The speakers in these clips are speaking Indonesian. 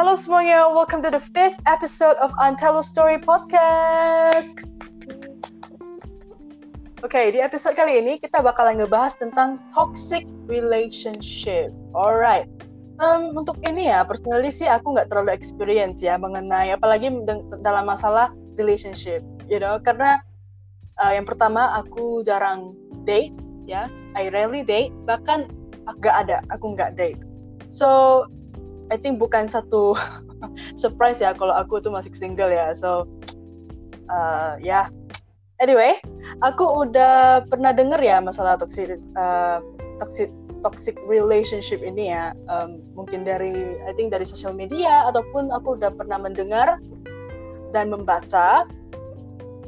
Halo semuanya, welcome to the fifth episode of Antelo Story Podcast. Oke, okay, di episode kali ini kita bakalan ngebahas tentang toxic relationship. Alright. Um, untuk ini ya, personally sih aku nggak terlalu experience ya mengenai apalagi dalam masalah relationship, you know, karena uh, yang pertama aku jarang date, ya, I rarely date, bahkan agak ada, aku nggak date. So, I think bukan satu surprise ya kalau aku tuh masih single ya. So, uh, ya, yeah. anyway, aku udah pernah denger ya masalah toxic, uh, toxic toxic relationship ini ya um, mungkin dari I think dari sosial media ataupun aku udah pernah mendengar dan membaca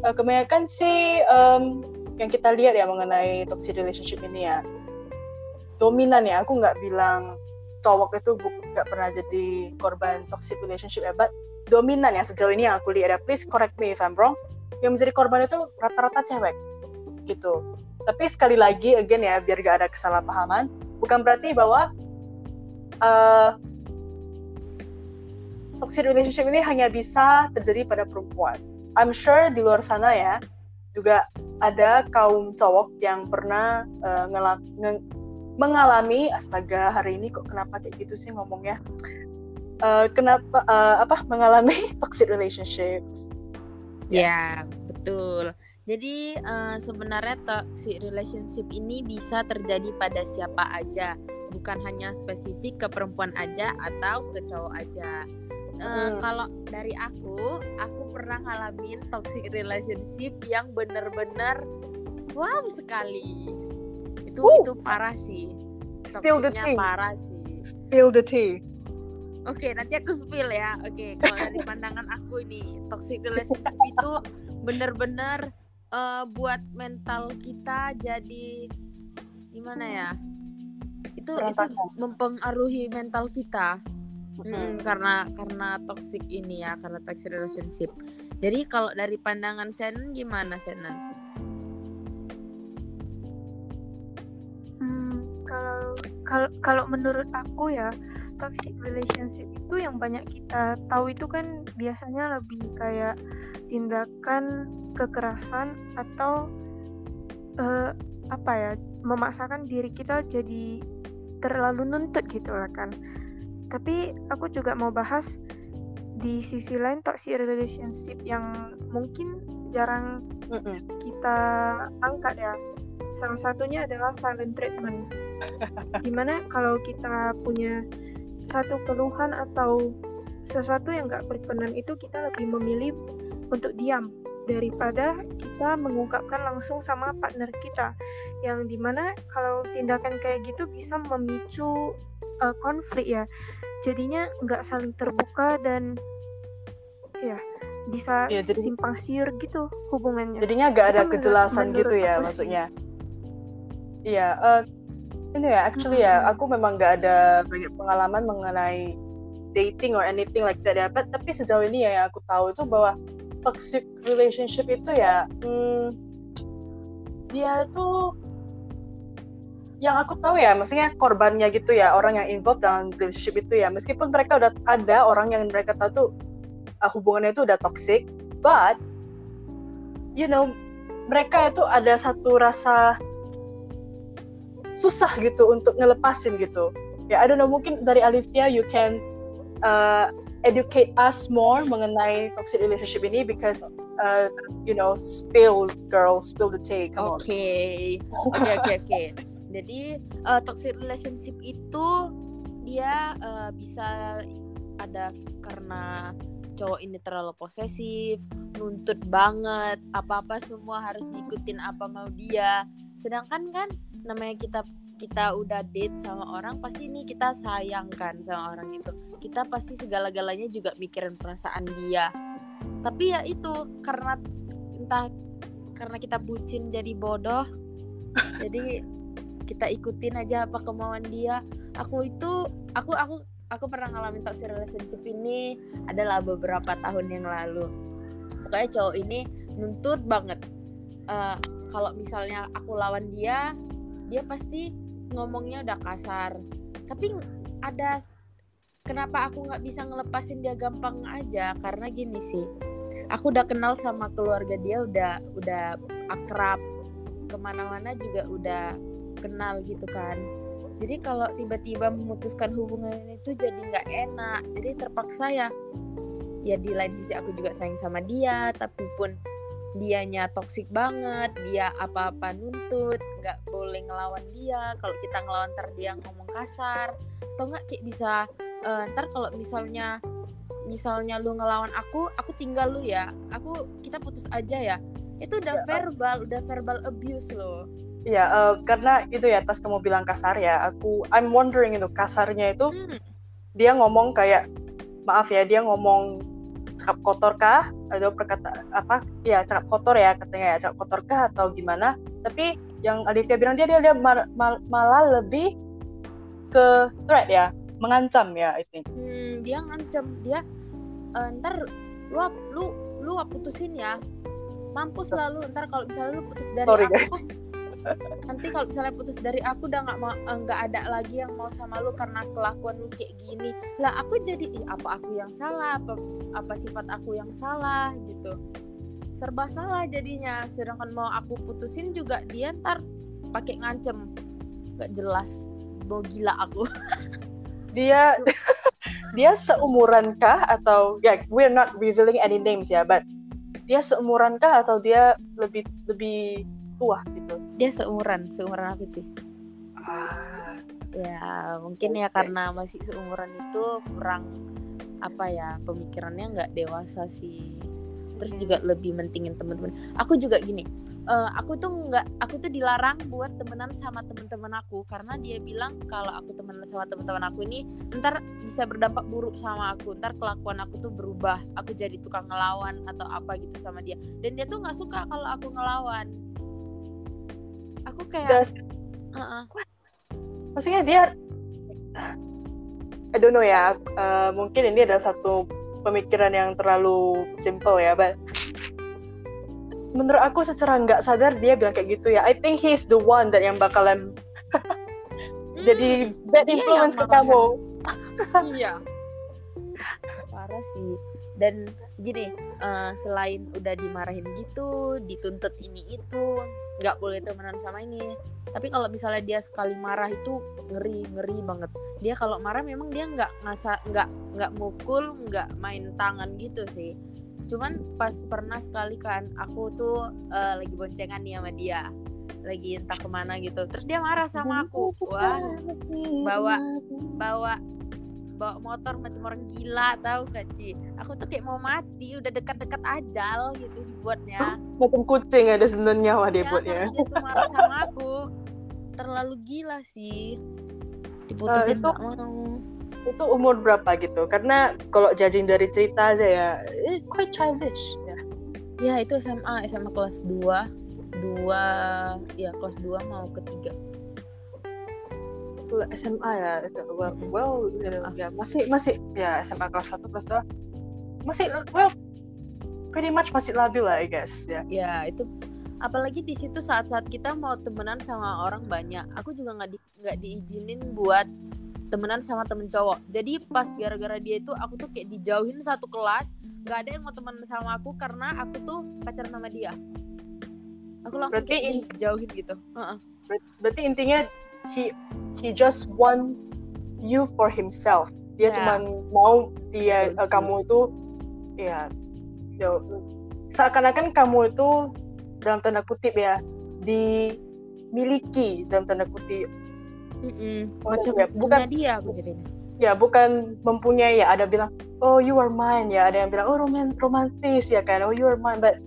uh, kebanyakan sih um, yang kita lihat ya mengenai toxic relationship ini ya dominan ya aku nggak bilang cowok itu nggak pernah jadi korban toxic relationship ya but dominan ya sejauh ini yang aku lihat ya. Please correct me if I'm wrong. Yang menjadi korban itu rata-rata cewek gitu. Tapi sekali lagi again ya biar gak ada kesalahpahaman bukan berarti bahwa uh, toxic relationship ini hanya bisa terjadi pada perempuan. I'm sure di luar sana ya juga ada kaum cowok yang pernah uh, mengalami astaga hari ini kok kenapa kayak gitu sih ngomongnya uh, kenapa uh, apa mengalami toxic relationships yes. ya betul jadi uh, sebenarnya toxic relationship ini bisa terjadi pada siapa aja, bukan hanya spesifik ke perempuan aja atau ke cowok aja. Uh, hmm. Kalau dari aku, aku pernah ngalamin toxic relationship yang bener-bener wow sekali. Itu uh. itu parah sih. Spill the tea. Parah sih. Spill the tea. Oke, okay, nanti aku spill ya. Oke, okay, kalau dari pandangan aku ini, toxic relationship itu bener-bener uh, buat mental kita jadi gimana ya itu itu mempengaruhi mental kita hmm, karena karena toxic ini ya karena toxic relationship jadi kalau dari pandangan Shannon gimana Shannon? Kalau kalau kalau menurut aku ya toxic relationship itu yang banyak kita tahu itu kan biasanya lebih kayak tindakan kekerasan atau uh, apa ya memaksakan diri kita jadi terlalu nuntut gitu lah kan tapi aku juga mau bahas di sisi lain toxic relationship yang mungkin jarang mm -mm. kita angkat ya salah satunya adalah silent treatment. Di mana kalau kita punya satu keluhan atau sesuatu yang gak berkenan itu kita lebih memilih untuk diam daripada kita mengungkapkan langsung sama partner kita. Yang di mana kalau tindakan kayak gitu bisa memicu uh, konflik ya. Jadinya nggak saling terbuka dan ya bisa ya, jadi, simpang siur gitu hubungannya. jadinya nggak ada kejelasan gitu ya maksudnya iya uh, ini ya actually ya aku memang nggak ada banyak pengalaman mengenai dating or anything like that ya tapi sejauh ini ya yang aku tahu itu bahwa toxic relationship itu ya hmm, dia itu yang aku tahu ya maksudnya korbannya gitu ya orang yang involved dalam relationship itu ya meskipun mereka udah ada orang yang mereka tahu tuh uh, hubungannya itu udah toxic but you know mereka itu ada satu rasa susah gitu untuk ngelepasin gitu ya I don't know mungkin dari Alivia you can uh, educate us more mengenai toxic relationship ini because uh, you know spill girl spill the tea come Oke oke oke oke. Jadi uh, toxic relationship itu dia uh, bisa ada karena cowok ini terlalu posesif, nuntut banget, apa-apa semua harus ngikutin apa mau dia. Sedangkan kan namanya kita kita udah date sama orang pasti ini kita sayangkan sama orang itu. Kita pasti segala-galanya juga mikirin perasaan dia. Tapi ya itu karena entah karena kita bucin jadi bodoh jadi kita ikutin aja apa kemauan dia. Aku itu aku aku aku pernah ngalamin toxic relationship ini adalah beberapa tahun yang lalu. Pokoknya cowok ini nuntut banget uh, kalau misalnya aku lawan dia dia pasti ngomongnya udah kasar. Tapi ada kenapa aku nggak bisa ngelepasin dia gampang aja? Karena gini sih aku udah kenal sama keluarga dia udah udah akrab ke mana-mana juga udah kenal gitu kan. Jadi kalau tiba-tiba memutuskan hubungan itu jadi nggak enak jadi terpaksa ya ya di lain sisi aku juga sayang sama dia tapi pun dianya toksik banget dia apa-apa nuntut nggak boleh ngelawan dia kalau kita ngelawan ntar dia ngomong kasar atau nggak kayak bisa uh, ntar kalau misalnya misalnya lu ngelawan aku aku tinggal lu ya aku kita putus aja ya itu udah ya. verbal udah verbal abuse loh Iya, uh, karena itu ya pas kamu bilang kasar ya, aku I'm wondering itu kasarnya itu hmm. dia ngomong kayak maaf ya, dia ngomong cakap kotor kah? Atau perkata apa? Ya cakap kotor ya katanya ya cakap kotor kah atau gimana? Tapi yang Olivia bilang dia dia, dia mal, mal, malah lebih ke threat ya mengancam ya I think. Hmm, dia ngancam dia uh, ntar lu lu lu putusin ya. Mampus lalu ntar kalau misalnya lu putus dari Sorry, aku nanti kalau misalnya putus dari aku udah nggak eh, nggak ada lagi yang mau sama lu karena kelakuan lu kayak gini. Lah aku jadi Ih, apa aku yang salah? Apa apa sifat aku yang salah? Gitu. Serba salah jadinya. Sedangkan mau aku putusin juga dia ntar pakai ngancem. Nggak jelas. Mau gila aku. Dia dia seumuran kah? Atau ya yeah, we're not revealing any names ya but dia seumuran kah? Atau dia lebih lebih tua gitu. Dia seumuran seumuran aku sih. Ah. ya mungkin okay. ya karena masih seumuran itu kurang apa ya pemikirannya nggak dewasa sih. Terus juga lebih mentingin teman-teman. Aku juga gini uh, aku tuh nggak aku tuh dilarang buat temenan sama teman-teman aku. Karena dia bilang kalau aku temenan sama teman-teman aku ini ntar bisa berdampak buruk sama aku. Ntar kelakuan aku tuh berubah. Aku jadi tukang ngelawan atau apa gitu sama dia. Dan dia tuh nggak suka kalau aku ngelawan aku kayak Just, uh-uh. maksudnya dia I don't know ya uh, mungkin ini adalah satu pemikiran yang terlalu simple ya but menurut aku secara nggak sadar dia bilang kayak gitu ya. I think he is the one that yang bakalan hmm, jadi bad influence ke kamu. iya. Parah sih. Dan gini uh, selain udah dimarahin gitu dituntut ini itu nggak boleh temenan sama ini. Tapi kalau misalnya dia sekali marah itu ngeri ngeri banget. Dia kalau marah memang dia nggak ngasa nggak nggak mukul nggak main tangan gitu sih. Cuman pas pernah sekali kan aku tuh uh, lagi boncengan nih sama dia. Lagi entah ke mana gitu. Terus dia marah sama aku. Wah bawa bawa bawa motor macam orang gila tahu gak sih aku tuh kayak mau mati udah dekat-dekat ajal gitu dibuatnya. Macam kucing ada sebenarnya nyawa dia iya, buatnya dia tuh marah sama aku. Terlalu gila sih. Diputusin uh, itu, mau. Itu umur berapa gitu? Karena kalau judging dari cerita aja ya eh, quite childish ya. Ya itu SMA SMA kelas 2 dua ya kelas 2 mau ketiga SMA ya well, well know, ya masih masih ya SMA kelas 1 kelas 2 masih well pretty much masih labil lah I guess ya. Ya itu apalagi di situ saat-saat kita mau temenan sama orang banyak aku juga nggak di, nggak diizinin buat temenan sama temen cowok. Jadi pas gara-gara dia itu aku tuh kayak dijauhin satu kelas nggak ada yang mau temenan sama aku karena aku tuh pacaran sama dia. Aku langsung berarti kayak dijauhin gitu. Uh -uh. berarti intinya he he just want you for himself. Dia yeah. cuma mau dia uh, kamu itu ya you seakan-akan kamu itu dalam tanda kutip ya dimiliki dalam tanda kutip. Mm -mm. macam ya, bukan dia jadinya? Ya bukan mempunyai ya. Ada bilang oh you are mine. Ya ada yang bilang oh roman romantis. Ya kan oh you are mine. But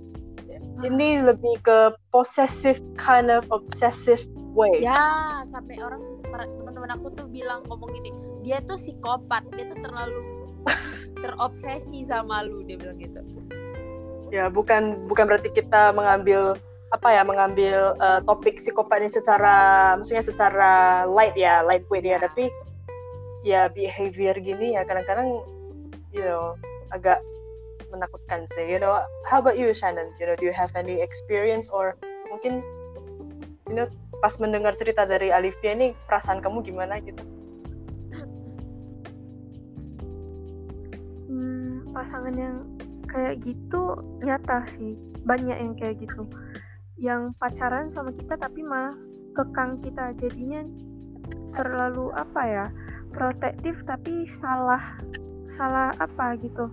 ini lebih ke possessive kind of obsessive ya sampai orang teman-teman aku tuh bilang ngomong gini dia tuh psikopat dia tuh terlalu terobsesi sama lu dia bilang gitu. Ya bukan bukan berarti kita mengambil apa ya mengambil uh, topik psikopat ini secara maksudnya secara light ya lightweight yeah. ya. tapi ya behavior gini ya kadang-kadang you know agak menakutkan sih you know. How about you Shannon? You know do you have any experience or mungkin you know pas mendengar cerita dari Alivia ini perasaan kamu gimana gitu? Hmm, pasangan yang kayak gitu nyata sih. Banyak yang kayak gitu. Yang pacaran sama kita tapi malah kekang kita. Jadinya terlalu apa ya protektif tapi salah salah apa gitu.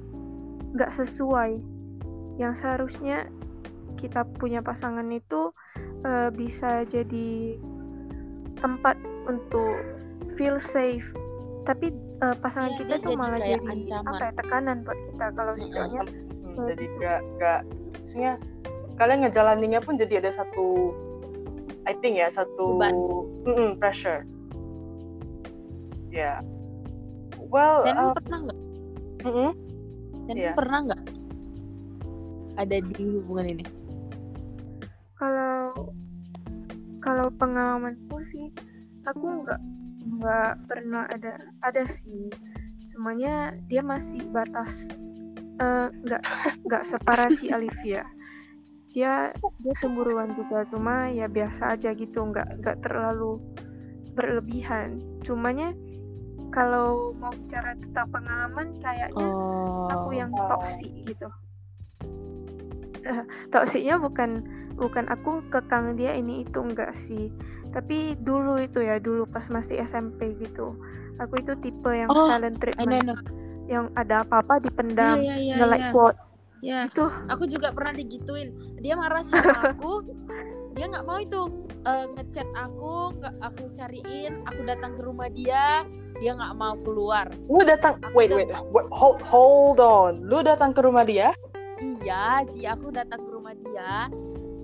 Nggak sesuai. Yang seharusnya kita punya pasangan itu uh, bisa jadi tempat untuk feel safe tapi uh, pasangan Iya, kita tuh malah kayak jadi ancaman. apa ya tekanan buat kita kalau Mm-mm. misalnya Hmm, jadi gak gak maksudnya kalian ngejalaninnya pun jadi ada satu I think ya satu Beban. Mm-mm, pressure ya well Sen uh, pernah nggak? mm-mm. Sen Iya. pernah nggak ada di hubungan ini? kalau kalau pengalamanku sih aku nggak nggak pernah ada ada sih. Semuanya dia masih batas eh, nggak nggak separah Ci Olivia dia dia cemburuan juga cuma ya biasa aja gitu nggak nggak terlalu berlebihan. Cumanya kalau mau bicara tentang pengalaman kayaknya Oh. aku yang toksik gitu. Toksiknya bukan bukan aku kekang dia ini itu enggak sih tapi dulu itu ya dulu pas masih SMP gitu aku itu tipe yang Oh, silent I know, I treatment know. yang ada apa-apa dipendam Iya, iya, nge-like iya. quotes Ya, itu aku juga pernah digituin. Dia marah sama aku. dia nggak mau itu eh, ngechat aku, nggak aku cariin, aku datang ke rumah dia, dia nggak mau keluar. lu datang Aku wait wait wait, hold, hold on lu datang ke rumah dia Iya, Ji, aku datang ke rumah dia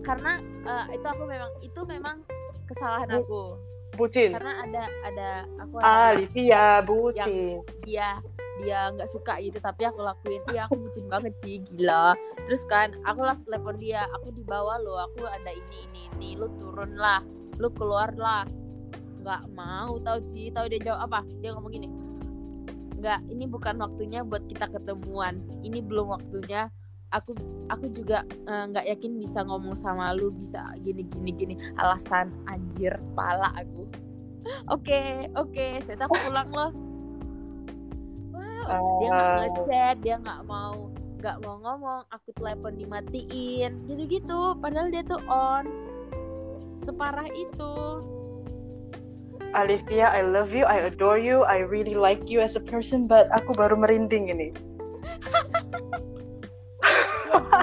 karena eh, itu aku memang itu memang kesalahan aku. bucin? Karena ada ada aku ah ada Livia bucin. dia dia nggak suka gitu tapi aku lakuin. Iya aku bucin banget sih gila. Terus kan aku langsung telepon dia aku di bawah lo aku ada ini ini ini. Lu turun lah lu keluar lah. Nggak mau tahu sih tahu dia jawab apa? Dia ngomong gini nggak ini bukan waktunya buat kita ketemuan. Ini belum waktunya aku aku juga eh, nggak yakin bisa ngomong sama lu bisa gini gini gini. Alasan anjir pala aku. Oke oke ternyata aku pulang loh. Wow dia nggak ngechat dia nggak mau nggak mau ngomong. Aku telepon dimatiin. Gitu gitu padahal dia tuh on. Separah itu. Olivia I love you I adore you I really like you as a person but aku baru merinding ini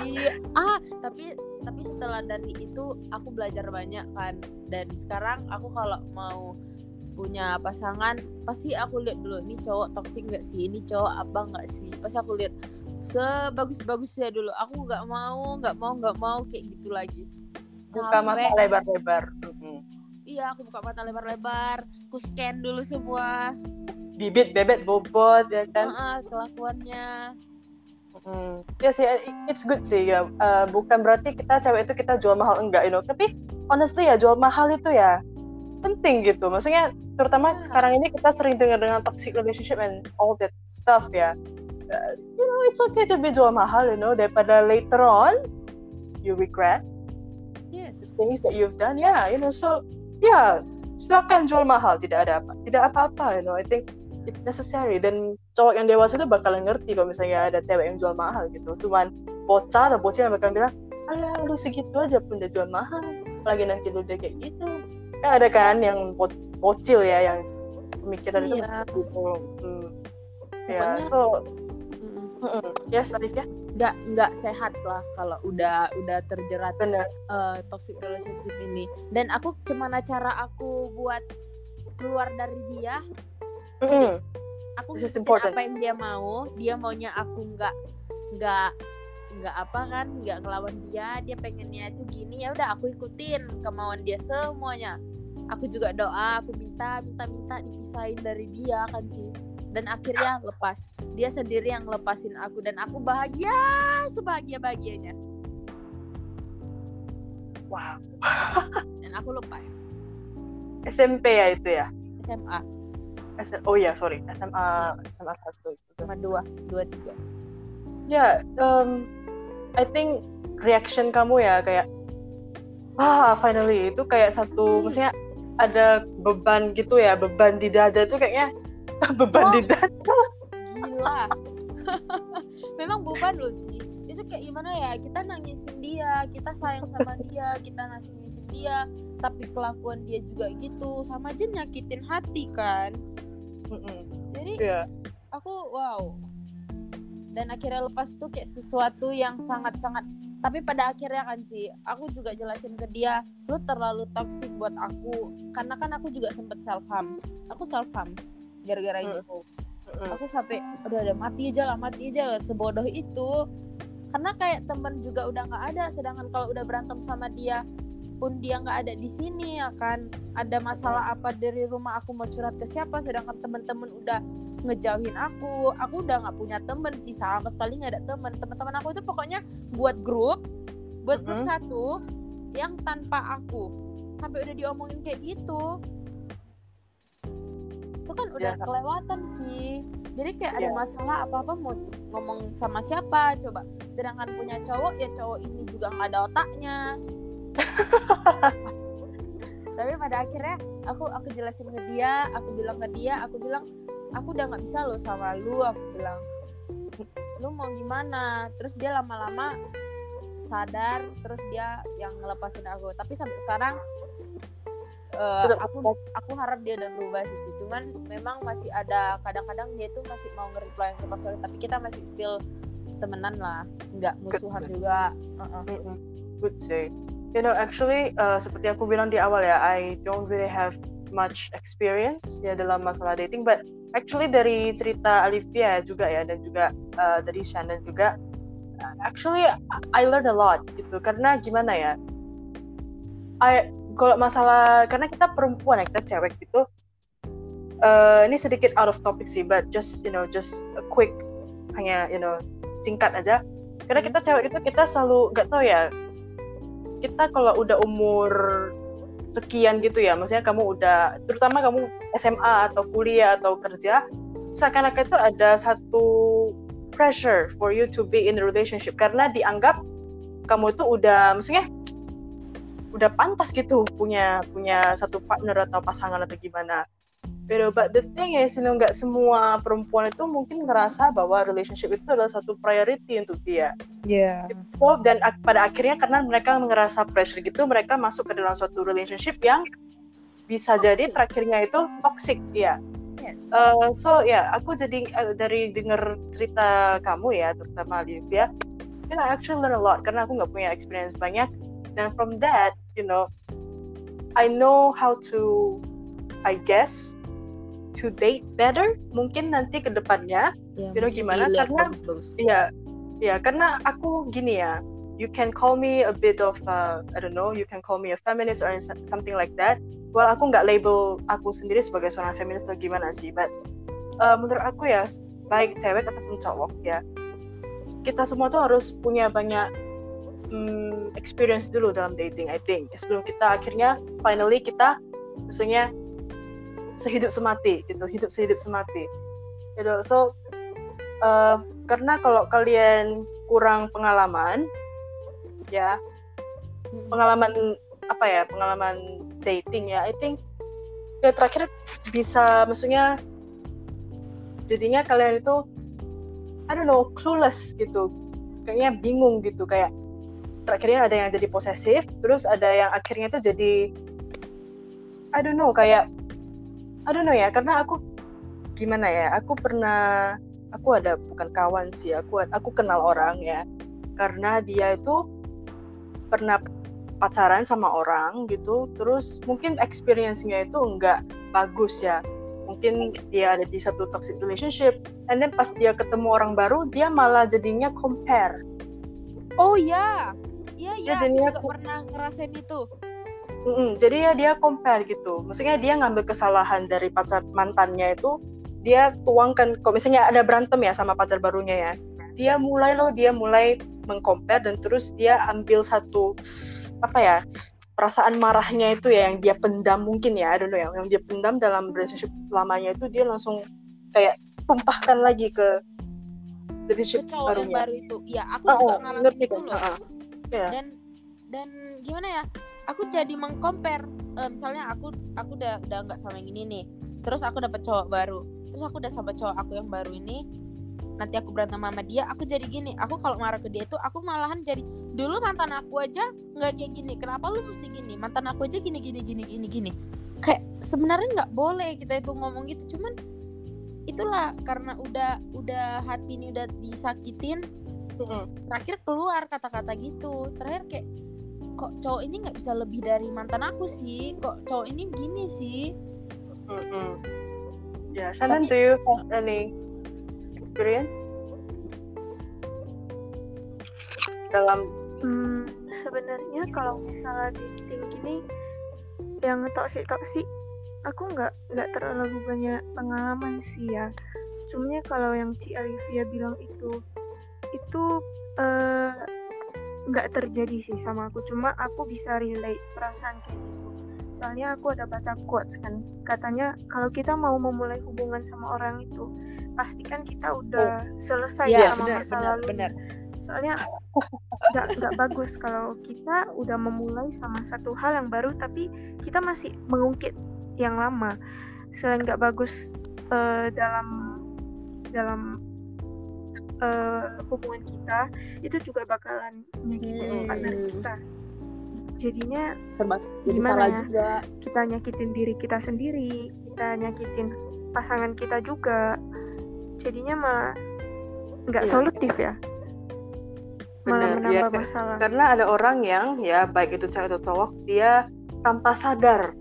Iya, ah tapi tapi setelah dari itu aku belajar banyak kan. Dan sekarang aku kalau mau punya pasangan pasti aku lihat dulu ini cowok toksik nggak sih? Ini cowok apa nggak sih? Pasti aku lihat sebagus-bagusnya dulu aku nggak mau nggak mau nggak mau kayak gitu lagi. Buka mata lebar-lebar. Iya aku buka mata lebar-lebar aku scan dulu semua. Bibit bebet bobot ya kan? Ah, kelakuannya Hmm. Ya sih, it's good sih ya. Eh, bukan berarti kita cewek itu kita jual mahal enggak, you know. Tapi honestly ya jual mahal itu ya penting gitu. Maksudnya terutama Ya. sekarang ini kita sering dengar dengan toxic relationship and all that stuff ya. Eh, you know, it's okay to be jual mahal, you know, daripada later on you regret yes things that you've done. Yeah, you know, so ya silakan jual mahal, tidak ada apa, tidak apa-apa, you know. I think it's necessary. Dan cowok yang dewasa itu bakalan ngerti kalau misalnya ada cewek yang jual mahal gitu. Cuman bocah atau bocil yang bakalan bilang alah lu segitu aja pun udah jual mahal. Apalagi nanti lu udah kayak gitu. Kan ada kan yang boc- bocil ya yang pemikiran itu Iya. seperti itu hmm. ya Pokoknya- so Mm-mm. yes Arif ya? Nggak nggak sehat lah kalau udah udah terjerat eh, toxic relationship ini. Dan aku gimana cara aku buat keluar dari dia Aku is ngikutin important. apa yang dia mau. Dia maunya aku nggak nggak nggak apa kan nggak ngelawan dia. Dia pengennya itu gini ya udah aku ikutin kemauan dia semuanya. Aku juga doa aku minta minta minta dipisahin dari dia kan sih. Dan akhirnya lepas. Dia sendiri yang lepasin aku dan aku bahagia sebahagia bahagianya wow. Dan aku lepas. SMP ya itu ya? SMA S- oh ya sorry SMA SMA satu sama dua dua tiga. Ya um, I think reaction kamu ya kayak ah finally. Itu kayak satu Hmm. maksudnya ada beban gitu ya beban di dada itu kayaknya beban di Oh. dada. Gila. Memang beban loh Ci. Itu kayak gimana ya kita nangisin dia kita sayang sama dia kita nangisin dia tapi kelakuan dia juga gitu. Sama aja nyakitin hati kan Jadi Iya. aku wow. Dan akhirnya lepas tuh kayak sesuatu yang sangat-sangat tapi pada akhirnya kan Ci aku juga jelasin ke dia lu terlalu toxic buat aku. Karena kan aku juga sempet self harm aku self harm gara-gara Hmm. itu. Aku sampai udah ada mati aja lah mati aja lah sebodoh itu. Karena kayak temen juga udah nggak ada sedangkan kalau udah berantem sama dia pun dia nggak ada di sini ya kan? Ada masalah apa dari rumah aku mau curhat ke siapa sedangkan temen-temen udah ngejauhin aku aku udah nggak punya temen sih sama sekali nggak ada temen. Teman-teman aku itu pokoknya buat grup buat grup Mhm. satu yang tanpa aku. Sampai udah diomongin kayak gitu. Itu kan udah Ya. kelewatan sih. Jadi kayak ada Ya. masalah apa apa mau ngomong sama siapa coba. Sedangkan punya cowok ya cowok ini juga nggak ada otaknya tapi pada akhirnya aku aku jelasin ke dia aku bilang ke dia aku bilang aku udah nggak bisa lo sama lu aku bilang. Lu mau gimana? Terus dia lama-lama sadar terus dia yang ngelepasin aku. Tapi sampai sekarang Tetap- aku aku harap dia udah berubah sih cuman memang masih ada kadang-kadang dia tuh masih mau nge-reply ke story tapi kita masih still temenan lah. Nggak musuhan juga. Heeh. Mm-mm. Good say. You know, actually, uh, seperti aku bilang di awal ya, I don't really have much experience ya dalam masalah dating, but actually dari cerita Olivia juga ya dan juga uh, dari Shannon juga, uh, actually I learned a lot gitu. Karena gimana ya, I kalau masalah karena kita perempuan ya kita cewek gitu, uh, ini sedikit out of topic sih, but just you know just a quick hanya you know singkat aja karena Hmm. kita cewek itu kita selalu nggak tahu ya kita kalau udah umur sekian gitu ya maksudnya kamu udah terutama kamu SMA atau kuliah atau kerja seakan-akan itu ada satu pressure for you to be in a relationship. Karena dianggap kamu itu udah maksudnya udah pantas gitu punya punya satu partner atau pasangan atau gimana Pero but the thing is, you know, nggak semua perempuan itu mungkin ngerasa bahwa relationship itu adalah satu priority untuk dia. Oh, dan ak- pada akhirnya karena mereka ngerasa pressure gitu, mereka masuk ke dalam suatu relationship yang bisa jadi terakhirnya itu toxic, ya. Yes. Uh, so ya, aku jadi uh, dari denger cerita kamu ya, terutama Olivia, then I actually learn a lot karena aku nggak punya experience banyak. Dan from that, you know, I know how to, I guess, to date better. Mungkin nanti ke depannya, ya, you know gimana? Karena-. Iya, ya karena aku gini ya. You can call me a bit of, uh, I don't know, you can call me a feminist or so- something like that. Well, aku nggak label aku sendiri sebagai seorang feminis atau gimana sih, but uh, menurut aku ya, baik cewek ataupun cowok ya, kita semua tuh harus punya banyak mm, experience dulu dalam dating, I think. Sebelum kita akhirnya, finally kita, maksudnya sehidup semati, gitu, hidup sehidup semati. Gitu. So, uh, karena kalau kalian kurang pengalaman ya Hmm. pengalaman apa ya pengalaman dating ya I think ya terakhir bisa maksudnya jadinya kalian itu I don't know clueless gitu kayaknya bingung gitu kayak terakhirnya ada yang jadi posesif terus ada yang akhirnya itu jadi I don't know kayak I don't know ya karena aku gimana ya aku pernah aku ada bukan kawan sih aku aku kenal orang ya karena dia itu pernah pacaran sama orang gitu terus mungkin experience-nya itu enggak bagus ya mungkin dia ada di satu toxic relationship and then pas dia ketemu orang baru dia malah jadinya compare Oh ya, iya Ya, iya. Aku juga aku- pernah ngerasain itu. Mm-mm, jadi ya dia compare gitu maksudnya dia ngambil kesalahan dari pacar mantannya itu dia tuangkan kalau misalnya ada berantem ya sama pacar barunya ya dia mulai loh dia mulai mengcompare dan terus dia ambil satu apa ya perasaan marahnya itu ya yang dia pendam mungkin ya I don't know ya yang dia pendam dalam relationship lamanya itu dia langsung kayak tumpahkan lagi ke Ke relationship cowok yang barunya baru itu. Iya, aku Oh, juga oh, ngalamin ngerti itu loh. Ah, ah. Iya. Dan dan gimana ya? Aku jadi mengcompare. Eh, misalnya aku aku udah udah nggak sama yang ini nih. Terus aku dapet cowok baru. Terus aku udah sama cowok aku yang baru ini. nanti aku berantem sama dia aku jadi gini aku kalau marah ke dia tuh aku malahan jadi dulu mantan aku aja nggak kayak gini kenapa lu mesti gini mantan aku aja gini gini gini gini gini kayak sebenarnya nggak boleh kita itu ngomong gitu cuman itulah karena udah udah hati ini udah disakitin terakhir keluar kata-kata gitu terakhir kayak kok cowok ini nggak bisa lebih dari mantan aku sih. Kok cowok ini gini sih. Ya, Shannon, do you have any experience? Dalam Hmm, sebenarnya kalau misalnya dating gini yang toksik toksik aku nggak nggak terlalu banyak pengalaman sih ya. Cumanya kalau yang Ci Alivia bilang itu itu eh, nggak terjadi sih sama aku. Cuma aku bisa relate perasaan kayak gitu. Soalnya aku ada baca quotes kan. Katanya kalau kita mau memulai hubungan sama orang itu pastikan kita udah selesai ya sama benar masa benar lalu. benar. Soalnya nggak nggak bagus kalau kita udah memulai sama satu hal yang baru tapi kita masih mengungkit yang lama. Selain nggak bagus eh, dalam dalam eh, hubungan kita itu juga bakalan nyakitin Hmm. partner kita jadinya serba jadi Gimana salah ya? juga kita nyakitin diri kita sendiri kita nyakitin pasangan kita juga jadinya malah nggak Iya. solutif ya malah ya, menambah Kak. masalah karena ada orang yang ya baik itu cewek atau cowok dia tanpa sadar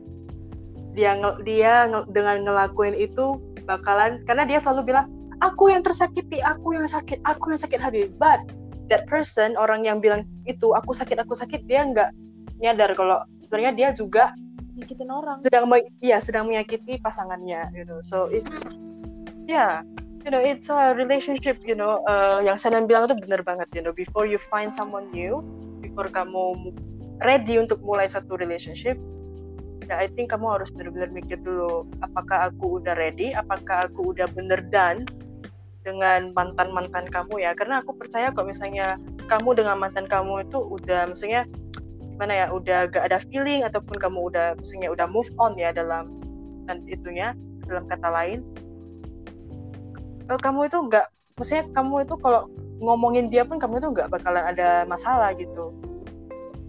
dia dia dengan ngelakuin itu bakalan karena dia selalu bilang aku yang tersakiti aku yang sakit aku yang sakit hati. But that person orang yang bilang itu aku sakit aku sakit dia nggak nyadar kalau sebenarnya dia juga nyakitin orang. sedang me- iya sedang menyakiti pasangannya you know. So it's yeah you know it's a relationship you know. Uh, yang Sanan bilang itu benar banget you know. Before you find someone new before kamu mu- ready untuk mulai satu relationship ya I think kamu harus benar-benar mikir dulu apakah aku udah ready apakah aku udah bener done dengan mantan mantan kamu ya. Karena aku percaya kok misalnya kamu dengan mantan kamu itu udah misalnya gimana ya udah gak ada feeling ataupun kamu udah misalnya udah move on ya dalam dan itunya dalam kata lain. Kamu itu nggak maksudnya kamu itu kalau ngomongin dia pun kamu itu nggak bakalan ada masalah gitu.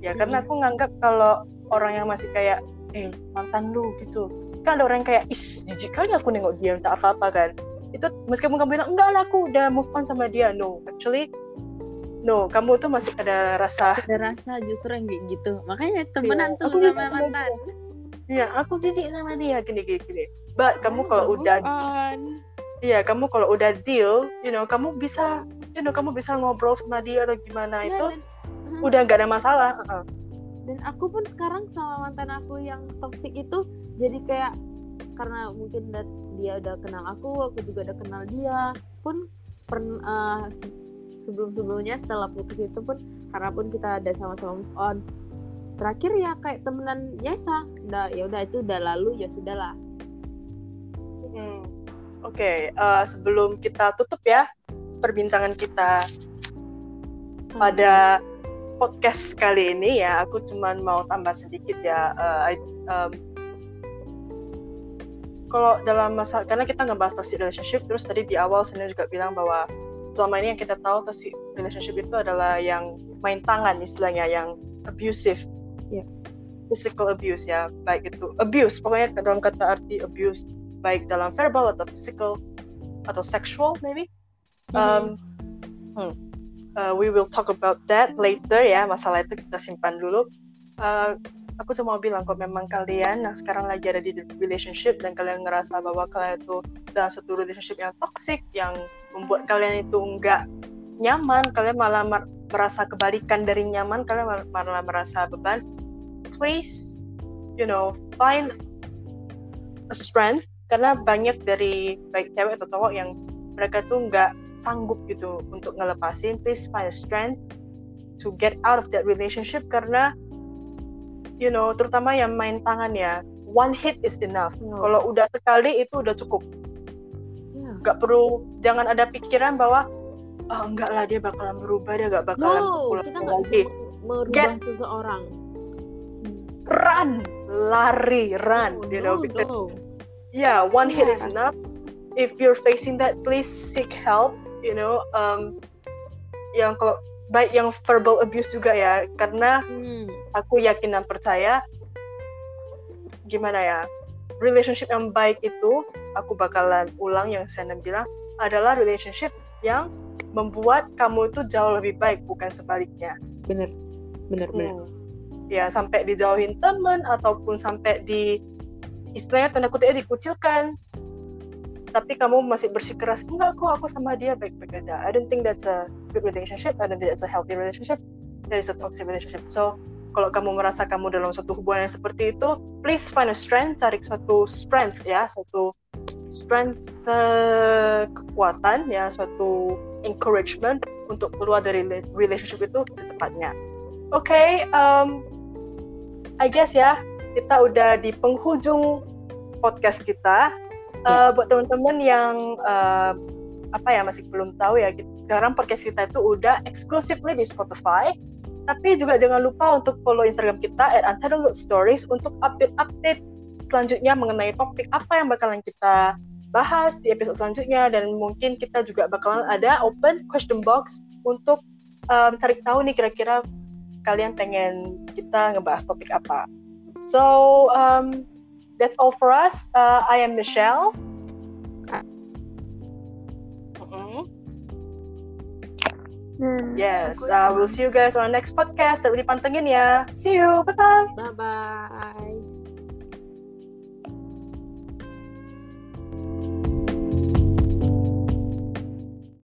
Ya karena aku nganggap kalau orang yang masih kayak eh mantan lu gitu. Kan ada orang yang kayak is jijik kali aku nengok dia tak apa-apa kan itu meskipun kamu bilang enggak lah aku udah move on sama dia no actually no kamu tuh masih ada rasa ada rasa justru yang gitu makanya temenan Iya, tuh aku sama mantan Iya, aku jijik sama dia gini gini gini. But kamu kalau udah on. iya, kamu kalau udah deal, you know, kamu bisa you know, kamu bisa ngobrol sama dia atau gimana Ya, itu dan, Hmm, udah nggak ada masalah. Uh-uh. dan aku pun sekarang sama mantan aku yang toksik itu jadi kayak karena mungkin dat- dia udah kenal aku aku juga udah kenal dia pun pernah sebelum sebelumnya setelah putus itu pun karena pun kita ada sama-sama move on terakhir ya kayak temenan biasa udah ya udah itu udah lalu ya sudahlah Hmm. Oke, eh, sebelum kita tutup ya perbincangan kita pada podcast kali ini ya, aku cuman mau tambah sedikit ya. eh, I- em, kalau dalam masa karena kita ngebahas toxic relationship, terus tadi di awal saya juga bilang bahwa selama ini yang kita tahu toxic relationship itu adalah yang main tangan istilahnya, yang abusive, yes physical abuse ya, baik itu abuse, pokoknya dalam kata arti abuse baik dalam verbal atau physical atau sexual maybe. Um, hmm. Uh, we will talk about that later ya masalah itu kita simpan dulu. Uh, aku cuma mau bilang kok memang kalian yang sekarang lagi ada di relationship dan kalian ngerasa bahwa kalian itu dalam satu relationship yang toxic yang membuat kalian itu enggak nyaman, kalian malah mer- merasa kebalikan dari nyaman, kalian mal- malah merasa beban. Please, you know, find a strength. Karena banyak dari baik cewek atau cowok yang mereka tuh nggak sanggup gitu untuk ngelepasin. Please find a strength to get out of that relationship. Karena you know terutama yang main tangan ya one hit is enough No. kalau udah sekali itu udah cukup Ya. nggak perlu jangan ada pikiran bahwa oh, enggak lah dia bakalan berubah dia nggak bakalan no pulang kita nggak lagi merubah Get- seseorang run lari run you know no, because no. yeah one hit is Yeah. enough if you're facing that please seek help you know um, yang kalau baik yang verbal abuse juga ya karena Hmm. aku yakin dan percaya gimana ya relationship yang baik itu aku bakalan ulang yang saya bilang adalah relationship yang membuat kamu itu jauh lebih baik bukan sebaliknya Bener. Bener, bener. Hmm. ya sampai dijauhin temen ataupun sampai di istilahnya tanda kutipnya dikucilkan tapi kamu masih bersikeras enggak kok aku sama dia baik-baik aja. I don't think that's a good relationship. I don't think that's a healthy relationship. That is a toxic relationship. So kalau kamu merasa kamu dalam suatu hubungan yang seperti itu please find a strength cari suatu strength ya. Suatu strength eh, kekuatan ya. Suatu encouragement untuk keluar dari rela- relationship itu secepatnya. Oke um, I guess ya kita udah di penghujung podcast kita Uh, buat teman-teman yang uh, apa ya masih belum tahu ya kita- sekarang podcast kita itu udah exclusively di Spotify. Tapi juga jangan lupa untuk follow Instagram kita at Stories untuk update-update selanjutnya mengenai topik apa yang bakalan kita bahas di episode selanjutnya. Dan mungkin kita juga bakalan ada open question box untuk um, cari tahu nih kira-kira kalian pengen kita ngebahas topik apa. So um, that's all for us. Uh, I am Michelle. Hmm, Yes, uh, we'll see you guys on our next podcast. Tetap dipantengin ya. See you. Bye bye. Bye bye.